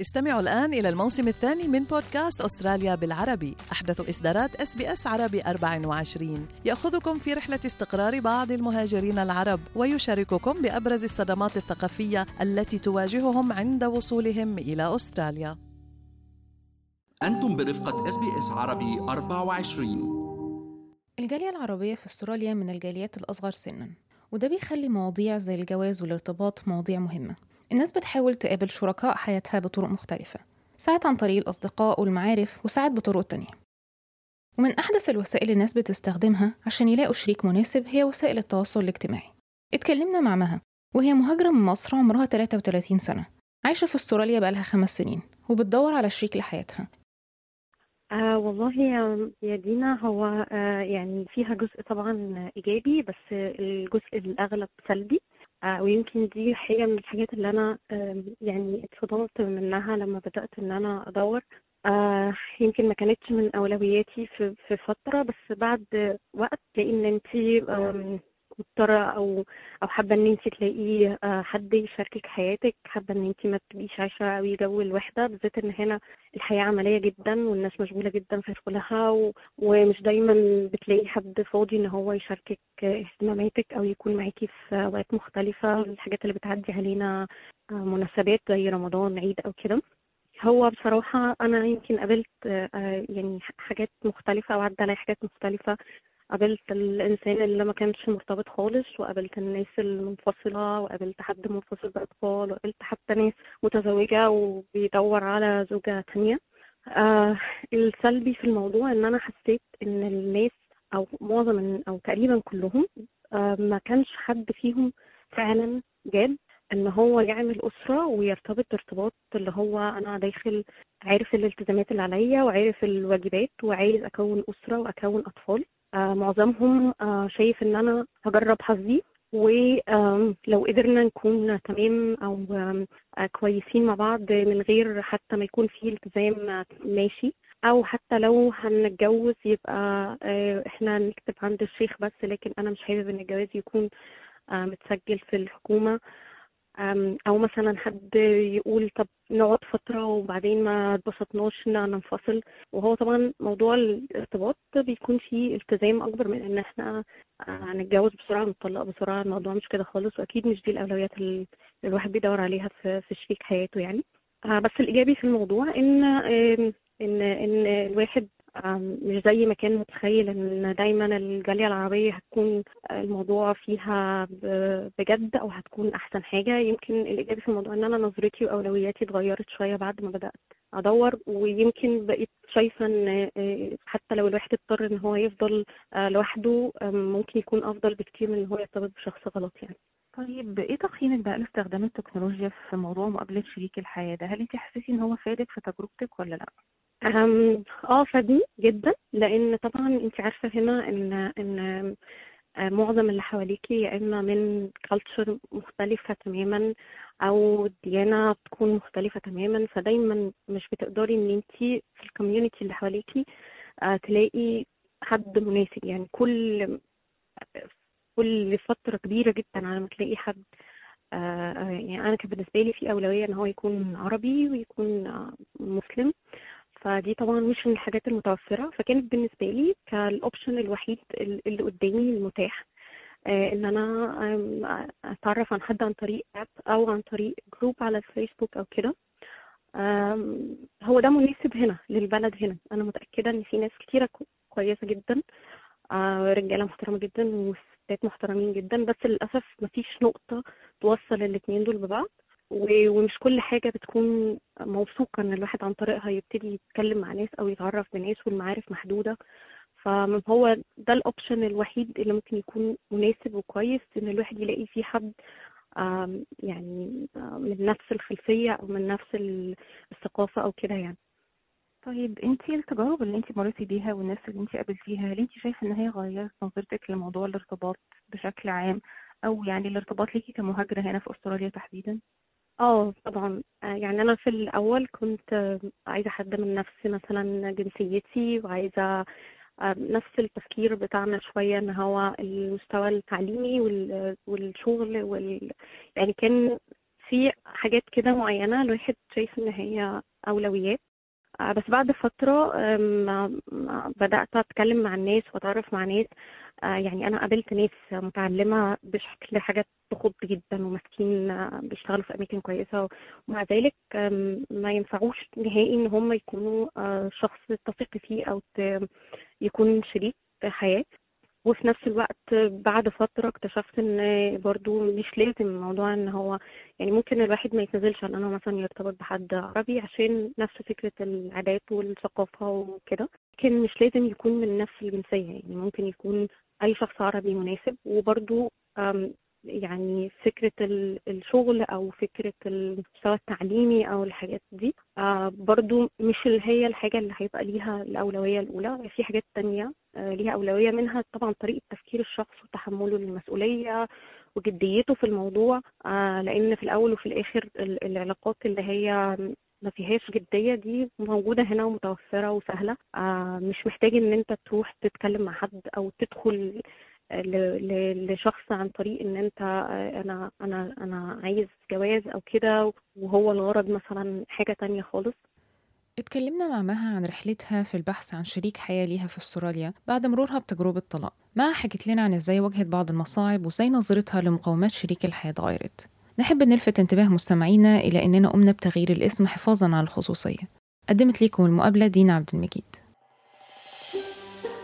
استمعوا الآن إلى الموسم الثاني من بودكاست أستراليا بالعربي. أحدث إصدارات إس بي إس عربي 24 يأخذكم في رحلة استقرار بعض المهاجرين العرب ويشارككم بأبرز الصدمات الثقافية التي تواجههم عند وصولهم إلى أستراليا. أنتم برفقة إس بي إس عربي 24 الجالية العربية في أستراليا من الجاليات الأصغر سنا وده بيخلي مواضيع زي الجواز والارتباط مواضيع مهمة. الناس بتحاول تقابل شركاء حياتها بطرق مختلفة ساعات عن طريق الأصدقاء والمعارف وساعات بطرق تانية. ومن أحدث الوسائل الناس بتستخدمها عشان يلاقوا شريك مناسب هي وسائل التواصل الاجتماعي. اتكلمنا مع مها وهي مهاجرة من مصر عمرها 33 سنة. عايشة في أستراليا بقالها خمس سنين وبتدور على شريك لحياتها. آه والله يا دينا هو آه يعني فيها جزء طبعا إيجابي بس الجزء الأغلب سلبي. ويمكن دي حاجة من الحاجات اللي أنا آه يعني اتصدمت منها لما بدأت إن أنا أدور. آه يمكن ما كانتش من أولوياتي في فترة بس بعد وقت تلاقي إن مضطرة أو أو حابة إن أنتي تلاقي آه، حد يشاركك حياتك حابة إن أنتي ما تبقيش عايشة أوي جو الوحدة بالذات إن هنا الحياة عملية جدا والناس مشغولة جدا في شغلها و... ومش دايما بتلاقي حد فاضي إن هو يشاركك اهتماماتك أو يكون معاكي في أوقات مختلفة. الحاجات اللي بتعدي علينا آه، مناسبات زي رمضان عيد أو كده. هو بصراحة أنا يمكن قابلت آه، يعني حاجات مختلفة أو عدى عليا حاجات مختلفة قابلت الإنسان اللي ما كانش مرتبط خالص وقابلت الناس المنفصلة وقابلت حد منفصل بأطفال وقابلت حتى ناس متزوجة وبيدور على زوجة تانية. آه السلبي في الموضوع إن أنا حسيت إن الناس أو معظم أو تقريبا كلهم آه ما كانش حد فيهم فعلا جاد إن هو يعمل أسرة ويرتبط ارتباط اللي هو أنا داخل عارف الالتزامات اللي عليا وعارف الواجبات وعايز أكون أسرة وأكون أطفال. معظمهم آه شايف إن أنا هجرب حظي ولو قدرنا نكون تمام أو آه كويسين مع بعض من غير حتى ما يكون في التزام آه، ماشي. أو حتى لو هنتجوز يبقى آه، إحنا نكتب عند الشيخ بس لكن أنا مش حابب إن الجواز يكون آه، متسجل في الحكومة. أو مثلا حد يقول طب نقعد فترة وبعدين ما اتبسطناش ننفصل. وهو طبعا موضوع الارتباط بيكون فيه التزام أكبر من إن إحنا آه، هنتجوز بسرعة ونطلق بسرعة. الموضوع مش كده خالص وأكيد مش دي الأولويات اللي الواحد بيدور عليها في شريك حياته يعني. آه، بس الإيجابي في الموضوع إن آم، إن إن الواحد مش زي ما كان متخيل إن دايما الجالية العربية هتكون الموضوع فيها بجد أو هتكون أحسن حاجة. يمكن الإيجابي في الموضوع إن أنا نظرتي وأولوياتي اتغيرت شوية بعد ما بدأت أدور ويمكن بقيت شايفة إن آه، حتى لو الواحد اضطر إن هو يفضل آه، لوحده ممكن يكون أفضل بكتير من إن هو يرتبط بشخص غلط يعني. طيب إيه تقييمك بقى لاستخدام التكنولوجيا في موضوع مقابلة شريك الحياة ده؟ هل انت حسيتي إن هو فادك في تجربتك ولا لأ؟ آه فادني جدا لأن طبعا أنت عارفة هنا إن إن آه، معظم اللي حواليكي يا إما من culture مختلفة تماما أو ديانة بتكون مختلفة تماما فدايما مش بتقدري إن أنت في ال community اللي حواليكي آه، تلاقي حد مناسب. يعني كل كل فترة كبيرة جدا على ما تلاقي حد آه، يعني أنا كان بالنسبة لي في أولوية إن هو يكون عربي ويكون مسلم. فدي طبعا مش من الحاجات المتوفرة فكانت بالنسبة لي كال option الوحيد ال- اللي قدامي المتاح. آه، إن أنا أتعرف عن حد عن طريق app أو عن طريق group على الفيسبوك أو كده. هو ده مناسب هنا للبلد هنا. أنا متأكدة إن في ناس كتيرة كو- كويسة جدا. آه، رجالة محترمة جدا وستات محترمين جدا بس للأسف مفيش نقطة توصل الاتنين دول ببعض. ومش كل حاجة بتكون موثوقة إن الواحد عن طريقها يبتدي يتكلم مع ناس أو يتعرف بناس والمعارف محدودة. فهو ده الاوبشن الوحيد اللي ممكن يكون مناسب وكويس إن الواحد يلاقي فيه حد يعني من نفس الخلفية أو من نفس ال- الثقافة أو كده يعني. طيب انت التجارب اللي انت مريتي بيها والناس اللي انت قابلتيها هل انت شايفة إن هي غيرت نظرتك لموضوع الارتباط بشكل عام؟ أو يعني الارتباط ليكي كمهاجرة هنا في أستراليا تحديدا؟ آه طبعا. آه، يعني أنا في الأول كنت آه، عايزة حد من نفس مثلا جنسيتي وعايزة آه، نفس التفكير بتاعنا شوية إن هو المستوى التعليمي وال- والشغل وال يعني كان في حاجات كده معينة الواحد شايف إن هي أولويات. بس بعد فترة بدأت أتكلم مع الناس وأتعرف مع ناس. آه، يعني أنا قابلت ناس متعلمة بشكل حاجات تخض جدا وماسكين آه، بيشتغلوا في أماكن كويسة. ومع ذلك ما ينفعوش نهائي إن هم يكونوا آه، شخص تثق فيه أو يكون شريك حياة. وفي نفس الوقت بعد فترة اكتشفت إن برضو مش لازم موضوع إن هو يعني ممكن الواحد ما يتنزلش عن إنه مثلا يرتبط بحد عربي عشان نفس فكرة العادات والثقافة وكده لكن مش لازم يكون من نفس الجنسية. يعني ممكن يكون أي شخص عربي مناسب وبرضو يعني فكرة ال- الشغل أو فكرة المستوى التعليمي أو الحاجات دي آه، برضو مش اللي هي الحاجة اللي هيبقى ليها الأولوية الأولى في حاجات تانية آه، ليها أولوية منها طبعا طريقة تفكير الشخص وتحمله للمسؤولية وجديته في الموضوع آه، لأن في الأول وفي الآخر ال- العلاقات اللي هي ما فيهاش جدية دي موجودة هنا ومتوفرة وسهلة مش محتاج إن أنت تروح تتكلم مع حد أو تدخل لشخص عن طريق إن أنت أنا أنا أنا عايز جواز أو كده وهو الغرض مثلا حاجة تانية خالص. اتكلمنا مع مها عن رحلتها في البحث عن شريك حياة ليها في أستراليا بعد مرورها بتجربة طلاق. مها حكت لنا عن إزاي واجهت بعض المصاعب وإزاي نظرتها لمقومات شريك الحياة اتغيرت. نحب نلفت انتباه مستمعينا إلى أننا قمنا بتغيير الاسم حفاظا على الخصوصية. قدمت لكم المقابلة دينا عبد المجيد.